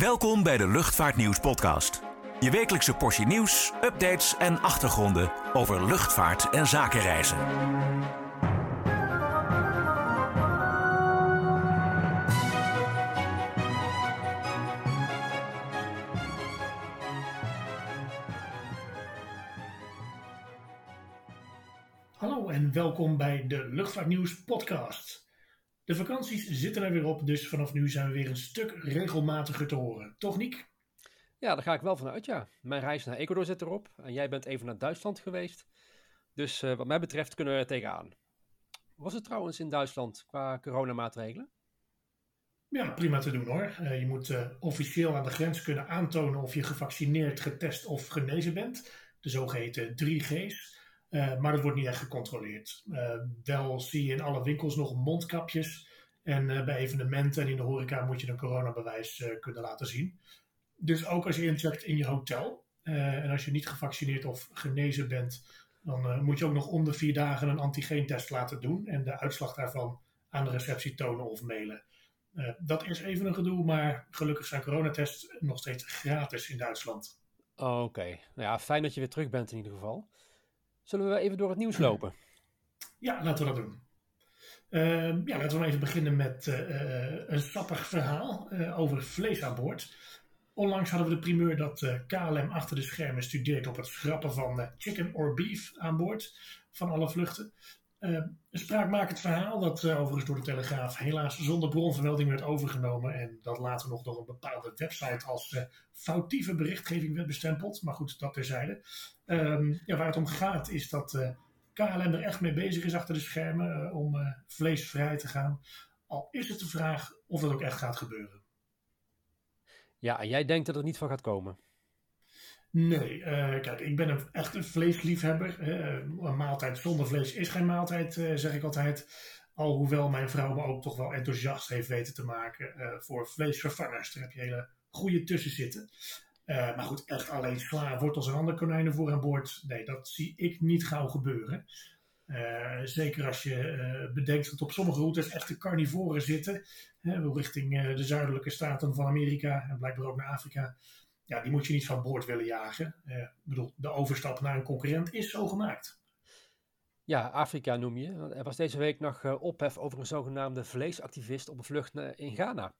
Welkom bij de Luchtvaartnieuws podcast. Je wekelijkse portie nieuws, updates en achtergronden over luchtvaart en zakenreizen. Hallo en welkom bij de Luchtvaartnieuws podcast. De vakanties zitten er weer op, dus vanaf nu zijn we weer een stuk regelmatiger te horen. Toch Niek? Ja, daar ga ik wel vanuit, ja. Mijn reis naar Ecuador zit erop en jij bent even naar Duitsland geweest. Dus uh, wat mij betreft kunnen we er tegenaan. Was het trouwens in Duitsland qua coronamaatregelen? Ja, prima te doen hoor. Uh, je moet uh, officieel aan de grens kunnen aantonen of je gevaccineerd, getest of genezen bent. De zogeheten 3G's. Uh, maar dat wordt niet echt gecontroleerd. Uh, wel zie je in alle winkels nog mondkapjes. En uh, bij evenementen en in de horeca moet je een coronabewijs kunnen laten zien. Dus ook als je incheckt in je hotel. en als je niet gevaccineerd of genezen bent, dan moet je ook nog om de vier dagen een antigeentest laten doen. En de uitslag daarvan aan de receptie tonen of mailen. dat is even een gedoe, maar gelukkig zijn coronatests nog steeds gratis in Duitsland. Oké, nou ja, fijn dat je weer terug bent in ieder geval. Zullen we even door het nieuws lopen? Ja, laten we dat doen. Uh, ja, laten we even beginnen met uh, een sappig verhaal uh, over vlees aan boord. Onlangs hadden we de primeur dat KLM achter de schermen studeert op het schrappen van chicken or beef aan boord van alle vluchten. Een spraakmakend verhaal dat overigens door de Telegraaf helaas zonder bronvermelding werd overgenomen en dat later nog door een bepaalde website als foutieve berichtgeving werd bestempeld. Maar goed, dat terzijde. Um, waar het om gaat is dat KLM er echt mee bezig is achter de schermen om vleesvrij te gaan. Al is het de vraag of dat ook echt gaat gebeuren. Ja, en jij denkt dat het niet van gaat komen? Nee, kijk, ik ben een, echt vleesliefhebber. een maaltijd zonder vlees is geen maaltijd, zeg ik altijd. Alhoewel mijn vrouw me ook toch wel enthousiast heeft weten te maken voor vleesvervangers. Daar heb je hele goede tussen zitten. Maar goed, echt alleen sla, wortels en andere konijnen voor aan boord. Nee, dat zie ik niet gauw gebeuren. Zeker als je bedenkt dat op sommige routes echte carnivoren zitten. Richting de zuidelijke staten van Amerika en blijkbaar ook naar Afrika. Ja, die moet je niet van boord willen jagen. ik bedoel, de overstap naar een concurrent is zo gemaakt. Ja, Afrika noem je. Er was deze week nog ophef over een zogenaamde vleesactivist op een vlucht in Ghana.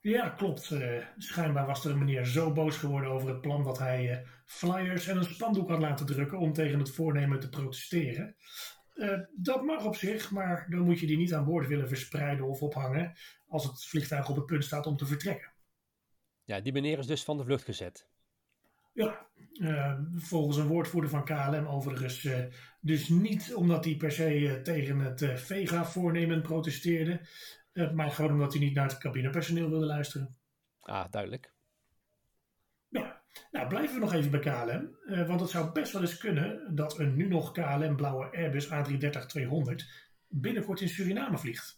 Ja, klopt. Uh, schijnbaar was er een meneer zo boos geworden over het plan dat hij uh, flyers en een spandoek had laten drukken om tegen het voornemen te protesteren. Uh, dat mag op zich, maar dan moet je die niet aan boord willen verspreiden of ophangen als het vliegtuig op het punt staat om te vertrekken. Ja, die meneer is dus van de vlucht gezet. Ja, volgens een woordvoerder van KLM overigens dus niet omdat hij per se tegen het Vega-voornemen protesteerde, maar gewoon omdat hij niet naar het cabinepersoneel wilde luisteren. Ah, duidelijk. Ja, nou blijven we nog even bij KLM. Want het zou best wel eens kunnen dat een nu nog KLM blauwe Airbus A330-200 binnenkort in Suriname vliegt.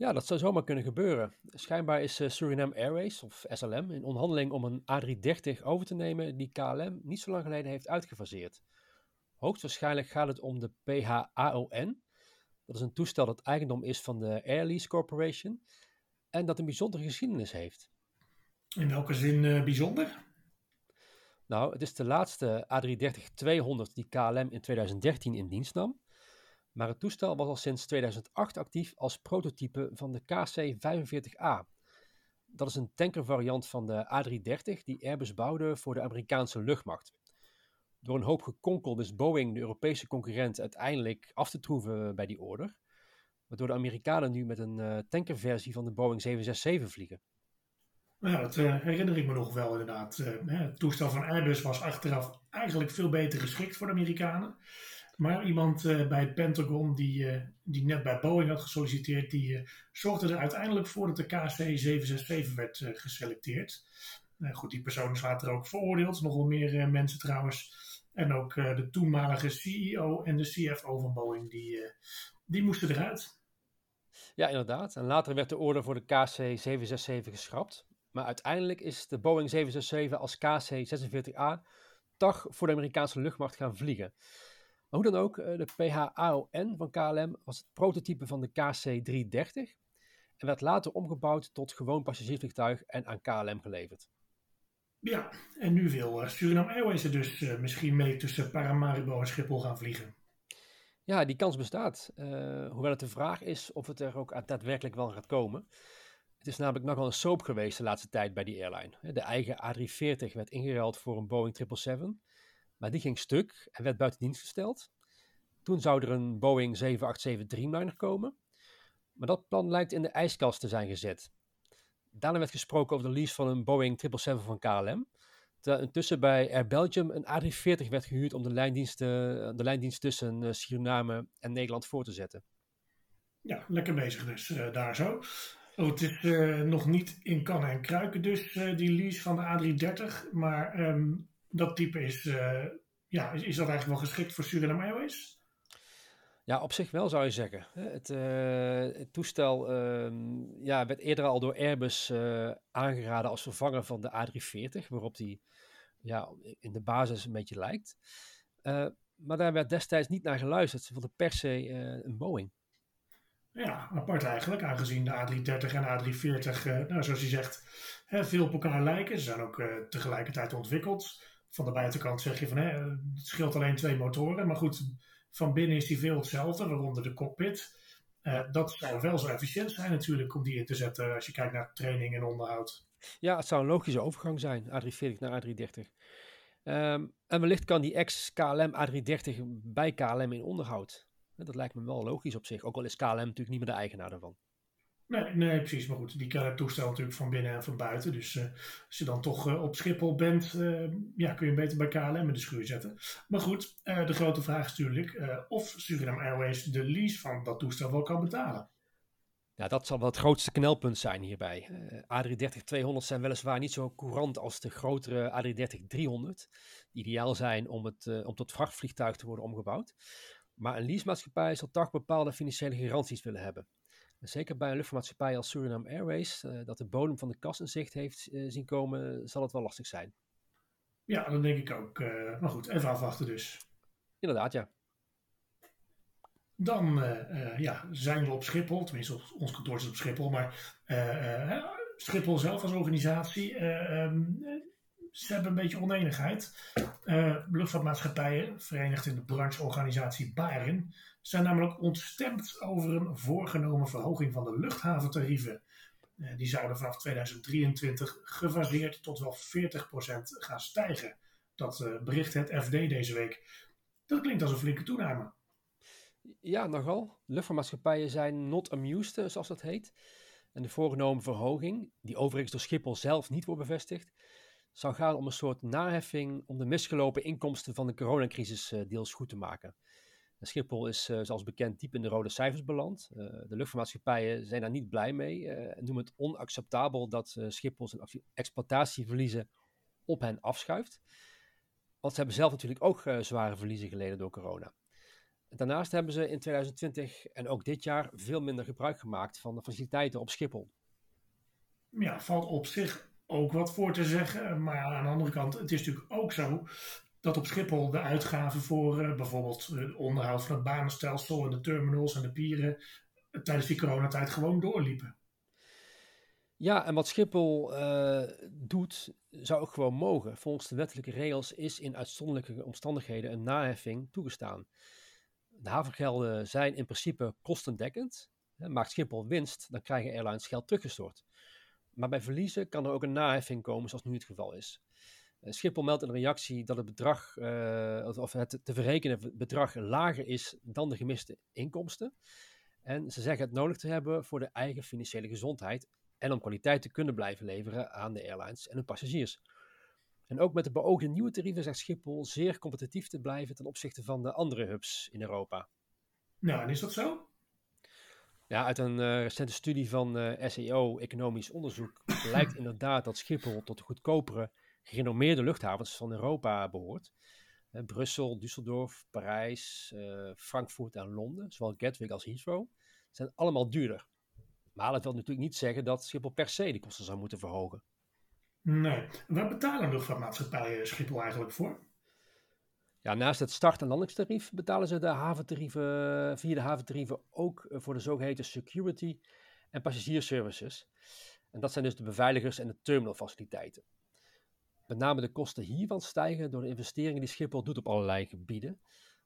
Ja, dat zou zomaar kunnen gebeuren. Schijnbaar is uh, Suriname Airways, of SLM, in onderhandeling om een A330 over te nemen die KLM niet zo lang geleden heeft uitgefaseerd. Hoogstwaarschijnlijk gaat het om de PHAON, dat is een toestel dat eigendom is van de Airlease Corporation en dat een bijzondere geschiedenis heeft. In welke zin uh, bijzonder? Nou, het is de laatste A330-200 die KLM in 2013 in dienst nam. Maar het toestel was al sinds 2008 actief als prototype van de KC-45A. Dat is een tankervariant van de A330 die Airbus bouwde voor de Amerikaanse luchtmacht. Door een hoop gekonkel wist Boeing de Europese concurrent uiteindelijk af te troeven bij die order. Waardoor de Amerikanen nu met een uh, tankerversie van de Boeing 767 vliegen. Nou, dat uh, herinner ik me nog wel inderdaad. Uh, het toestel van Airbus was achteraf eigenlijk veel beter geschikt voor de Amerikanen. Maar iemand bij het Pentagon die, die net bij Boeing had gesolliciteerd, die zorgde er uiteindelijk voor dat de KC-767 werd geselecteerd. goed, die persoon is later ook veroordeeld. Nog wel meer mensen trouwens. En ook de toenmalige CEO en de CFO van Boeing, die, die moesten eruit. Ja, inderdaad. En later werd de order voor de KC-767 geschrapt. Maar uiteindelijk is de Boeing 767 als KC-46A toch voor de Amerikaanse luchtmacht gaan vliegen. Maar hoe dan ook, eh, de PHAON van KLM was het prototype van de KC-330. en werd later omgebouwd tot gewoon passagiersvliegtuig en aan KLM geleverd. Ja, en nu wil uh, Suriname Airways er dus uh, misschien mee tussen Paramaribo en Schiphol gaan vliegen. Ja, die kans bestaat. Uh, hoewel het de vraag is of het er ook daadwerkelijk wel gaat komen. Het is namelijk nogal een soap geweest de laatste tijd bij die airline. De eigen A340 werd ingeruild voor een Boeing 777, maar die ging stuk en werd buiten dienst gesteld. Toen zou er een Boeing 787 Dreamliner komen, maar dat plan lijkt in de ijskast te zijn gezet. Daarna werd gesproken over de lease van een Boeing 777 van KLM. Terwijl intussen bij Air Belgium een A340 werd gehuurd om de lijndienst, de lijndienst tussen uh, Suriname en Nederland voor te zetten. Ja, lekker bezig dus uh, daar zo. Oh, het is nog niet in kannen en kruiken dus, die lease van de A330. Maar um, dat type is, ja, is, is, dat eigenlijk wel geschikt voor Suriname Airways? Ja, op zich wel zou je zeggen. Het, uh, het toestel uh, ja, werd eerder al door Airbus uh, aangeraden als vervanger van de A340, waarop die ja, in de basis een beetje lijkt. Maar daar werd destijds niet naar geluisterd. Ze wilden per se een Boeing. Ja, apart eigenlijk, aangezien de A330 en A340, nou, zoals je zegt, hè, veel op elkaar lijken. Ze zijn ook tegelijkertijd ontwikkeld. Van de buitenkant zeg je van, het scheelt alleen twee motoren. Maar goed, van binnen is die veel hetzelfde, waaronder de cockpit. Uh, dat zou wel zo efficiënt zijn natuurlijk om die in te zetten als je kijkt naar training en onderhoud. Ja, het zou een logische overgang zijn, A340 naar A330. Um, en wellicht kan die ex-KLM A330 bij KLM in onderhoud. Dat lijkt me wel logisch op zich, ook al is KLM natuurlijk niet meer de eigenaar daarvan. Nee, nee, precies. Maar goed, die kennen het toestel natuurlijk van binnen en van buiten. Dus uh, als je dan toch uh, op Schiphol bent, uh, ja, kun je beter bij KLM in de schuur zetten. Maar goed, de grote vraag is natuurlijk of Suriname Airways de lease van dat toestel wel kan betalen. Ja, dat zal wel het grootste knelpunt zijn hierbij. A330-200 zijn weliswaar niet zo courant als de grotere A330-300. Die ideaal zijn om, het, om tot vrachtvliegtuig te worden omgebouwd. Maar een leasemaatschappij zal toch bepaalde financiële garanties willen hebben. Zeker bij een luchtvaartmaatschappij als Suriname Airways, uh, dat de bodem van de kas in zicht heeft uh, zien komen, zal het wel lastig zijn. Ja, dat denk ik ook. Uh, maar goed, even afwachten dus. Inderdaad, ja. Dan ja, zijn we op Schiphol, tenminste ons kantoor is op Schiphol, maar Schiphol zelf als organisatie, um, ze hebben een beetje oneenigheid. luchtvaartmaatschappijen, verenigd in de brancheorganisatie BARIN, zijn namelijk ontstemd over een voorgenomen verhoging van de luchthaventarieven. Eh, die zouden vanaf 2023 gefaseerd tot wel 40% gaan stijgen. Dat uh, bericht het FD deze week. Dat klinkt als een flinke toename. Ja, nogal. Luchtvaartmaatschappijen zijn not amused, eh, zoals dat heet. En de voorgenomen verhoging, die overigens door Schiphol zelf niet wordt bevestigd, zou gaan om een soort naheffing om de misgelopen inkomsten van de coronacrisis deels goed te maken. Schiphol is uh, zoals bekend diep in de rode cijfers beland. De luchtvaartmaatschappijen zijn daar niet blij mee en noemen het onacceptabel dat Schiphol zijn exploitatieverliezen op hen afschuift. Want ze hebben zelf natuurlijk ook zware verliezen geleden door corona. Daarnaast hebben ze in 2020 en ook dit jaar veel minder gebruik gemaakt van de faciliteiten op Schiphol. Ja, valt op zich ook wat voor te zeggen. Maar aan de andere kant, het is natuurlijk ook zo dat op Schiphol de uitgaven voor uh, bijvoorbeeld het onderhoud van het banenstelsel en de terminals en de pieren tijdens die coronatijd gewoon doorliepen. Ja, en wat Schiphol uh, doet, zou ook gewoon mogen. Volgens de wettelijke regels is in uitzonderlijke omstandigheden een naheffing toegestaan. De havengelden zijn in principe kostendekkend. Maakt Schiphol winst, dan krijgen airlines geld teruggestort. Maar bij verliezen kan er ook een naheffing komen, zoals nu het geval is. Eh, Schiphol meldt in een reactie dat het bedrag, uh, of het te verrekenen bedrag lager is dan de gemiste inkomsten. En ze zeggen het nodig te hebben voor de eigen financiële gezondheid en om kwaliteit te kunnen blijven leveren aan de airlines en hun passagiers. En ook met de beoogde nieuwe tarieven zegt Schiphol zeer competitief te blijven ten opzichte van de andere hubs in Europa. Nou, en is dat zo? Ja, uit een uh, recente studie van uh, SEO, economisch onderzoek, blijkt inderdaad dat Schiphol tot de goedkopere gerenommeerde luchthavens van Europa behoort. Brussel, Düsseldorf, Parijs, Frankfurt en Londen, zowel Gatwick als Heathrow, zijn allemaal duurder. Maar dat wil natuurlijk niet zeggen dat Schiphol per se de kosten zou moeten verhogen. Nee. Waar betalen luchtvaartmaatschappijen Schiphol eigenlijk voor? Ja, naast het start- en landingstarief betalen ze de haventarieven, via de haventarieven ook voor de zogeheten security en passagiersservices. En dat zijn dus de beveiligers en de terminalfaciliteiten. Met name de kosten hiervan stijgen door de investeringen die Schiphol doet op allerlei gebieden.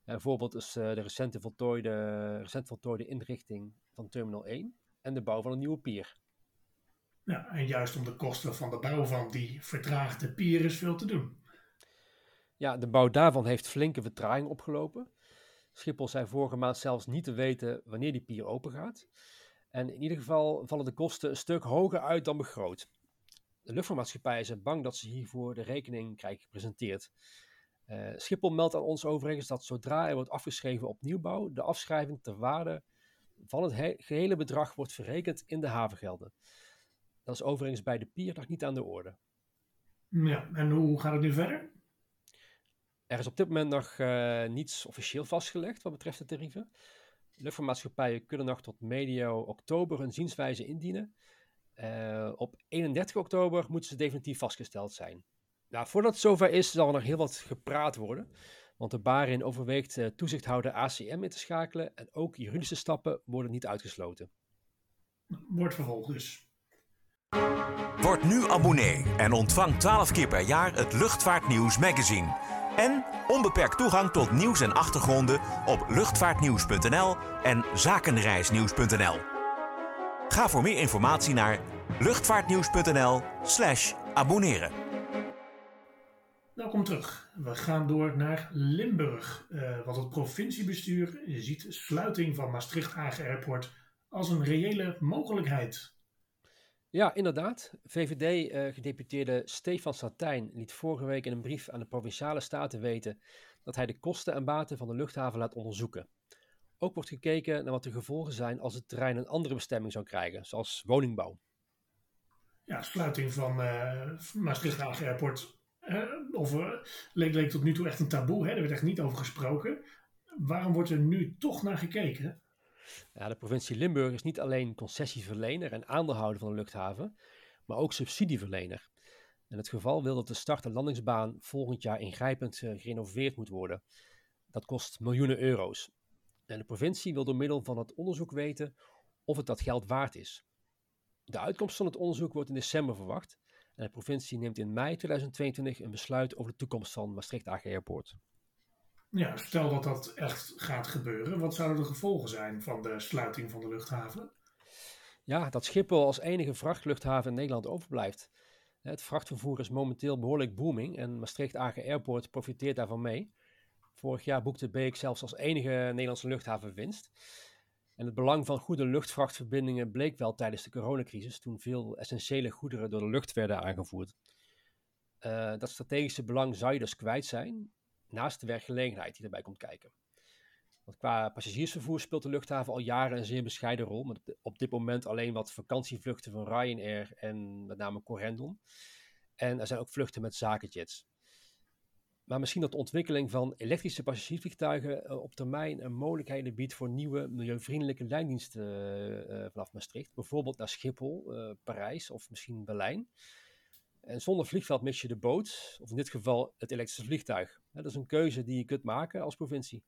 bijvoorbeeld is de recente voltooide, recent voltooide inrichting van Terminal 1 en de bouw van een nieuwe pier. Ja, en juist om de kosten van de bouw van die vertraagde pier is veel te doen. Ja, de bouw daarvan heeft flinke vertraging opgelopen. Schiphol zei vorige maand zelfs niet te weten wanneer die pier open gaat. En in ieder geval vallen de kosten een stuk hoger uit dan begroot. De luchtvaartmaatschappijen zijn bang dat ze hiervoor de rekening krijgen gepresenteerd. Uh, Schiphol meldt aan ons overigens dat zodra er wordt afgeschreven op nieuwbouw, de afschrijving ter waarde van het gehele bedrag wordt verrekend in de havengelden. Dat is overigens bij de pier nog niet aan de orde. Ja, en hoe gaat het nu verder? Er is op dit moment nog uh, niets officieel vastgelegd wat betreft de tarieven. Luchtvaartmaatschappijen kunnen nog tot medio oktober hun zienswijze indienen. Uh, op 31 oktober moeten ze definitief vastgesteld zijn. Nou, voordat het zover is, zal er nog heel wat gepraat worden. Want de Barin overweegt uh, toezichthouder ACM in te schakelen en ook juridische stappen worden niet uitgesloten. Wordt vervolgd dus. Word nu abonnee en ontvang 12 keer per jaar het Luchtvaartnieuws magazine. En onbeperkt toegang tot nieuws en achtergronden op luchtvaartnieuws.nl en zakenreisnieuws.nl. Ga voor meer informatie naar luchtvaartnieuws.nl/slash abonneren. Welkom terug. We gaan door naar Limburg. Uh, want het provinciebestuur ziet sluiting van Maastricht Hagen Airport als een reële mogelijkheid. Ja, inderdaad. VVD-gedeputeerde uh, Stefan Satijn liet vorige week in een brief aan de provinciale staten weten dat hij de kosten en baten van de luchthaven laat onderzoeken. Ook wordt gekeken naar wat de gevolgen zijn als het terrein een andere bestemming zou krijgen, zoals woningbouw. Ja, sluiting van uh, Maastricht Airport uh, of, leek, leek tot nu toe echt een taboe. Hè? Er werd echt niet over gesproken. Waarom wordt er nu toch naar gekeken? Ja, de provincie Limburg is niet alleen concessieverlener en aandeelhouder van de luchthaven, maar ook subsidieverlener. In het geval wil dat de start- en landingsbaan volgend jaar ingrijpend uh, gerenoveerd moet worden. Dat kost miljoenen euro's. En de provincie wil door middel van het onderzoek weten of het dat geld waard is. De uitkomst van het onderzoek wordt in december verwacht. En de provincie neemt in mei 2022 een besluit over de toekomst van Maastricht AG Airport. Ja, stel dat dat echt gaat gebeuren, wat zouden de gevolgen zijn van de sluiting van de luchthaven? Ja, dat Schiphol als enige vrachtluchthaven in Nederland overblijft. Het vrachtvervoer is momenteel behoorlijk booming en Maastricht AG Airport profiteert daarvan mee. Vorig jaar boekte Beek zelfs als enige Nederlandse luchthaven winst. En het belang van goede luchtvrachtverbindingen bleek wel tijdens de coronacrisis, toen veel essentiële goederen door de lucht werden aangevoerd. Uh, dat strategische belang zou je dus kwijt zijn, naast de werkgelegenheid die erbij komt kijken. Want qua passagiersvervoer speelt de luchthaven al jaren een zeer bescheiden rol, met op dit moment alleen wat vakantievluchten van Ryanair en met name Corendon. En er zijn ook vluchten met zakenjets. Maar misschien dat de ontwikkeling van elektrische passagiersvliegtuigen uh, op termijn een mogelijkheden biedt voor nieuwe milieuvriendelijke lijndiensten uh, vanaf Maastricht. Bijvoorbeeld naar Schiphol, Parijs of misschien Berlijn. En zonder vliegveld mis je de boot, of in dit geval het elektrische vliegtuig. dat is een keuze die je kunt maken als provincie.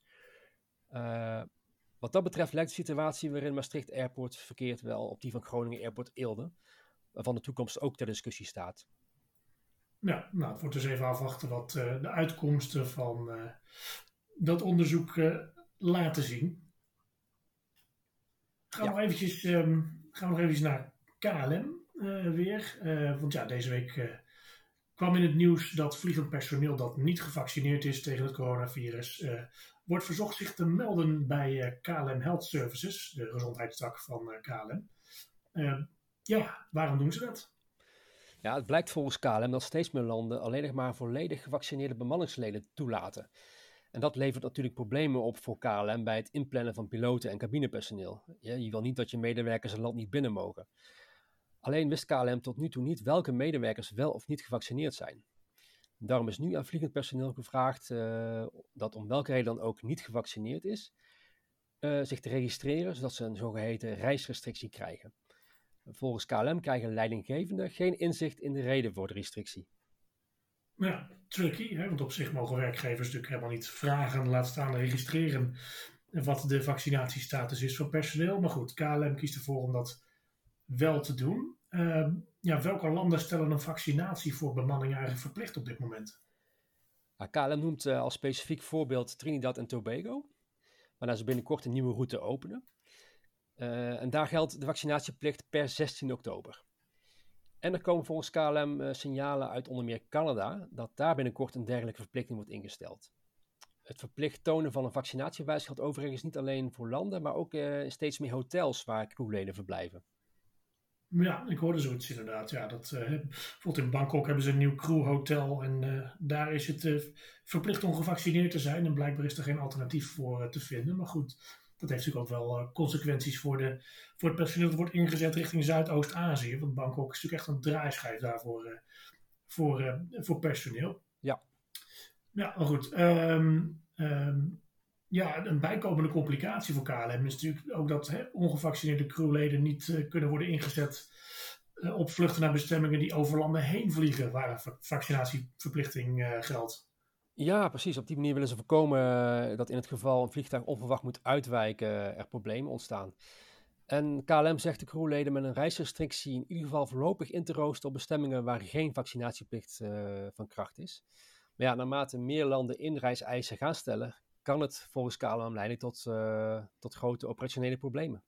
wat dat betreft lijkt de situatie waarin Maastricht Airport verkeert wel op die van Groningen Airport Eelde, waarvan de toekomst ook ter discussie staat. Ja, nou, het wordt dus even afwachten wat uh, de uitkomsten van uh, dat onderzoek laten zien. Gaan ja. nog eventjes, um, gaan we nog eventjes naar KLM weer. want ja, deze week kwam in het nieuws dat vliegend personeel dat niet gevaccineerd is tegen het coronavirus, wordt verzocht zich te melden bij KLM Health Services, de gezondheidstak van KLM. ja, waarom doen ze dat? Ja, het blijkt volgens KLM dat steeds meer landen alleen nog maar volledig gevaccineerde bemanningsleden toelaten. En dat levert natuurlijk problemen op voor KLM bij het inplannen van piloten en cabinepersoneel. Je wil niet dat je medewerkers een land niet binnen mogen. Alleen wist KLM tot nu toe niet welke medewerkers wel of niet gevaccineerd zijn. Daarom is nu aan vliegend personeel gevraagd uh, dat om welke reden dan ook niet gevaccineerd is, uh, zich te registreren zodat ze een zogeheten reisrestrictie krijgen. Volgens KLM krijgen leidinggevenden geen inzicht in de reden voor de restrictie. Ja, tricky, hè? want op zich mogen werkgevers natuurlijk helemaal niet vragen, laat staan registreren wat de vaccinatiestatus is van personeel. Maar goed, KLM kiest ervoor om dat wel te doen. Ehm, ja, welke landen stellen een vaccinatie voor bemanning eigenlijk verplicht op dit moment? KLM noemt uh, als specifiek voorbeeld Trinidad en Tobago, waarna ze binnenkort een nieuwe route openen. Uh, en daar geldt de vaccinatieplicht per 16 oktober. En er komen volgens KLM uh, signalen uit onder meer Canada dat daar binnenkort een dergelijke verplichting wordt ingesteld. Het verplicht tonen van een vaccinatiebewijs geldt overigens niet alleen voor landen, maar ook steeds meer hotels waar crewleden verblijven. Ja, ik hoorde zoiets inderdaad. Ja, dat, uh, bijvoorbeeld in Bangkok hebben ze een nieuw crewhotel en uh, daar is het uh, verplicht om gevaccineerd te zijn. En blijkbaar is er geen alternatief voor te vinden. Maar goed, dat heeft natuurlijk ook wel consequenties voor, de, voor het personeel dat wordt ingezet richting Zuidoost-Azië. Want Bangkok is natuurlijk echt een draaischijf daarvoor voor, voor personeel. Ja. Ja, maar goed. Um, um, ja, een bijkomende complicatie voor KLM is natuurlijk ook dat hè, ongevaccineerde crewleden niet uh, kunnen worden ingezet uh, op vluchten naar bestemmingen die over landen heen vliegen, waar een vaccinatieverplichting uh, geldt. Ja, precies. Op die manier willen ze voorkomen dat in het geval een vliegtuig onverwacht moet uitwijken, er problemen ontstaan. En KLM zegt de crewleden met een reisrestrictie in ieder geval voorlopig in te roosteren op bestemmingen waar geen vaccinatieplicht van kracht is. Maar ja, naarmate meer landen inreiseisen gaan stellen, kan het volgens KLM leiden tot, uh, tot grote operationele problemen.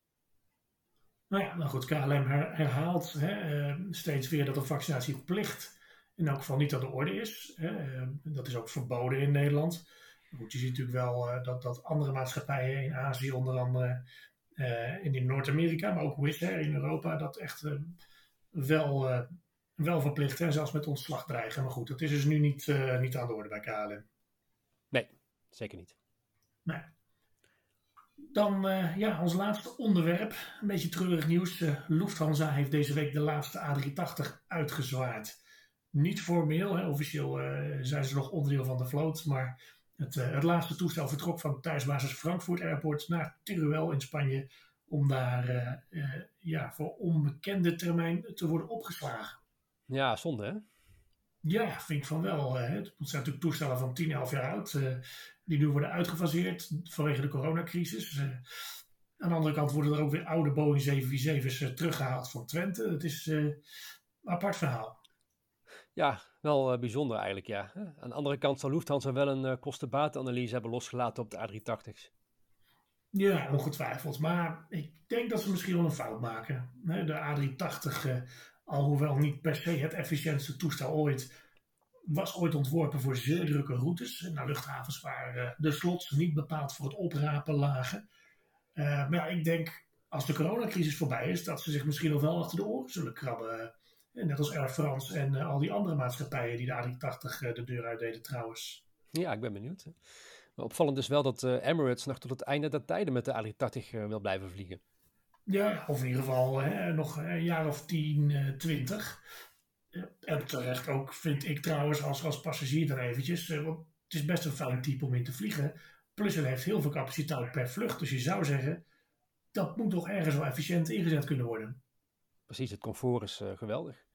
Nou ja, nou goed, KLM herhaalt hè, uh, steeds weer dat een vaccinatieplicht in elk geval niet aan de orde is. Hè. Uh, dat is ook verboden in Nederland. Goed, je ziet natuurlijk wel dat, dat andere maatschappijen in Azië, onder andere in Noord-Amerika, maar ook Wizz Air in Europa, dat echt wel, wel verplicht en zelfs met ontslag dreigen. Maar goed, dat is dus nu niet, niet aan de orde bij KLM. Nee, zeker niet. Nou, dan uh, ja, ons laatste onderwerp. Een beetje treurig nieuws. Uh, Lufthansa heeft deze week de laatste A380 uitgezwaard. Niet formeel, hè. officieel uh, zijn ze nog onderdeel van de vloot. Maar het, het laatste toestel vertrok van thuisbasis Frankfurt Airport naar Teruel in Spanje. Om daar ja, voor onbekende termijn te worden opgeslagen. Ja, zonde hè? Ja, vind ik van wel. Hè. Het zijn natuurlijk toestellen van 10, 11 jaar oud die nu worden uitgefaseerd vanwege de coronacrisis. Uh, aan de andere kant worden er ook weer oude Boeing 747's uh, teruggehaald van Twente. Het is uh, een apart verhaal. Ja, wel uh, bijzonder eigenlijk, ja. Aan de andere kant zal Lufthansa wel een kostenbatenanalyse hebben losgelaten op de A380's. Ja, ongetwijfeld. Maar ik denk dat ze misschien wel een fout maken. De A380, alhoewel niet per se het efficiëntste toestel ooit was ooit ontworpen voor zeer drukke routes naar luchthavens waar uh, de slots niet bepaald voor het oprapen lagen. Uh, maar ja, ik denk als de coronacrisis voorbij is, dat ze zich misschien nog wel achter de oren zullen krabben. Uh, net als Air France en al die andere maatschappijen die de A380 de deur uitdeden trouwens. Ja, ik ben benieuwd. Maar opvallend is wel dat Emirates nog tot het einde der tijden met de A380 wil blijven vliegen. Ja, of in ieder geval hè, nog een jaar of 10, 20. En terecht ook, vind ik trouwens, als, als passagier dan eventjes. Eh, want het is best een fijn type om in te vliegen. Plus het heeft heel veel capaciteit per vlucht. Dus je zou zeggen, dat moet toch ergens wel efficiënt ingezet kunnen worden. Precies, het comfort is uh, geweldig.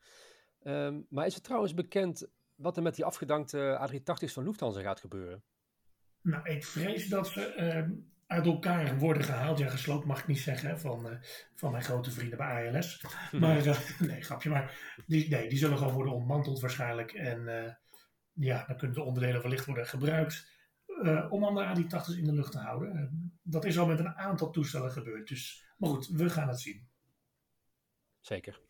Um, maar is het trouwens bekend wat er met die afgedankte A380's van Lufthansa gaat gebeuren? Nou, ik vrees dat ze uh, uit elkaar worden gehaald. Ja, gesloopt mag ik niet zeggen van, uh, van mijn grote vrienden bij ALS. Maar uh, nee, grapje. Maar die, nee, die zullen gewoon worden ontmanteld waarschijnlijk. En uh, ja, dan kunnen de onderdelen wellicht worden gebruikt om andere A380's in de lucht te houden. dat is al met een aantal toestellen gebeurd. Dus, maar goed, we gaan het zien. Zeker.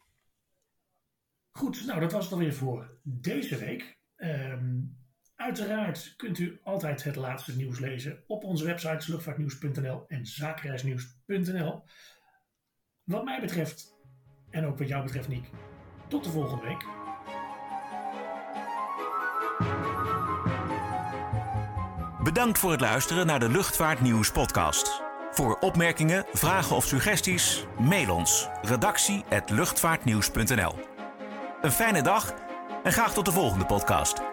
Goed, nou dat was het alweer voor deze week. Um, Uiteraard kunt u altijd het laatste nieuws lezen op onze websites luchtvaartnieuws.nl en zakenreisnieuws.nl. Wat mij betreft, en ook wat jou betreft Niek, tot de volgende week. Bedankt voor het luisteren naar de Luchtvaartnieuws podcast. Voor opmerkingen, vragen of suggesties, mail ons redactie@luchtvaartnieuws.nl. Een fijne dag en graag tot de volgende podcast.